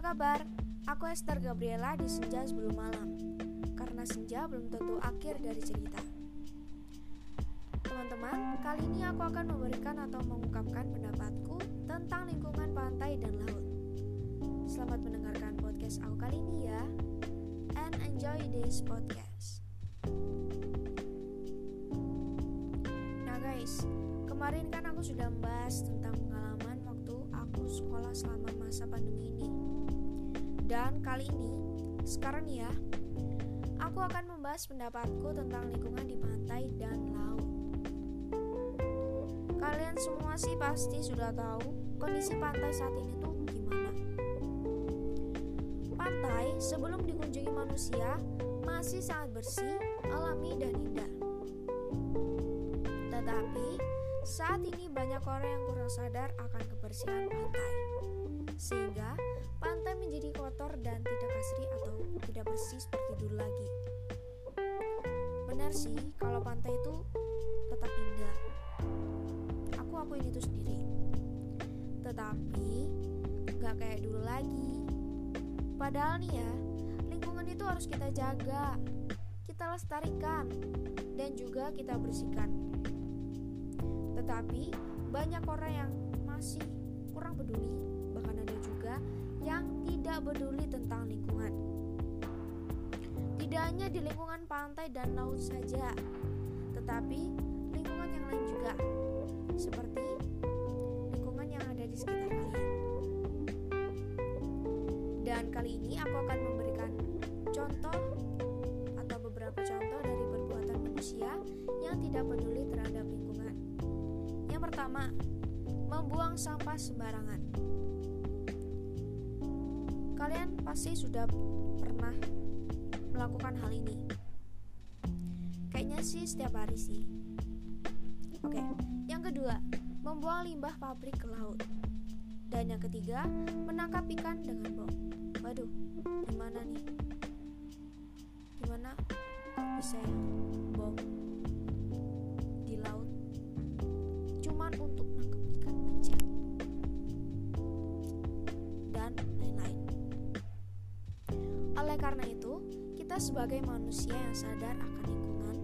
kabar? Aku Esther Gabriela di Senja Sebelum Malam. Karena senja belum tentu akhir dari cerita. Teman-teman, kali ini aku akan memberikan atau mengungkapkan pendapatku tentang lingkungan pantai dan laut. Selamat mendengarkan podcast aku kali ini ya And enjoy this podcast. Nah guys, kemarin kan aku sudah membahas tentang pengalaman sekolah selama masa pandemi ini dan kali ini, sekarang ya, aku akan membahas pendapatku tentang lingkungan di pantai dan laut. Kalian semua sih pasti sudah tahu kondisi pantai saat ini tuh gimana. Pantai sebelum dikunjungi manusia masih sangat bersih, alami dan indah. Tetapi saat ini banyak orang yang kurang sadar akan kebersihan pantai. Sehingga pantai menjadi kotor dan tidak asri atau tidak bersih seperti dulu lagi. Benar sih, kalau pantai itu tetap indah. Aku akuin itu sendiri. Tetapi nggak kayak dulu lagi. Padahal nih ya, lingkungan itu harus kita jaga, kita lestarikan, dan juga kita bersihkan. Tetapi banyak orang yang masih kurang peduli, bahkan ada juga yang tidak peduli tentang lingkungan. Tidak hanya di lingkungan pantai dan laut saja, tetapi lingkungan yang lain juga, seperti lingkungan yang ada di sekitar kalian. Dan kali ini aku akan memberikan contoh atau beberapa contoh dari perbuatan manusia yang tidak peduli terhadap. Yang pertama, membuang sampah sembarangan. Kalian pasti sudah pernah melakukan hal ini. Kayaknya sih setiap hari sih. Oke, yang kedua, membuang limbah pabrik ke laut. Dan yang ketiga, menangkap ikan dengan bom. Waduh, gimana nih? Gimana bisa ya Cuman untuk nangkep ikan aja. Dan lain-lain. Oleh karena itu, kita sebagai manusia yang sadar akan lingkungan,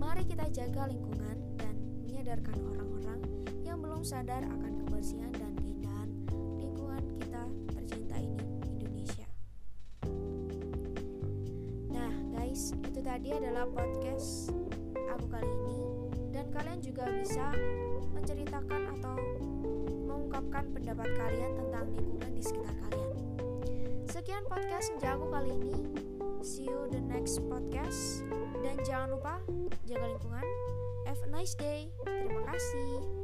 mari kita jaga lingkungan dan menyadarkan orang-orang yang belum sadar akan kebersihan dan keindahan lingkungan kita tercinta ini, Indonesia. Nah, guys, itu tadi adalah podcast aku kali ini dan kalian juga bisa menceritakan atau mengungkapkan pendapat kalian tentang lingkungan di sekitar kalian. Sekian podcast senja aku kali ini. See you the next podcast. Dan jangan lupa jaga lingkungan. Have a nice day. Terima kasih.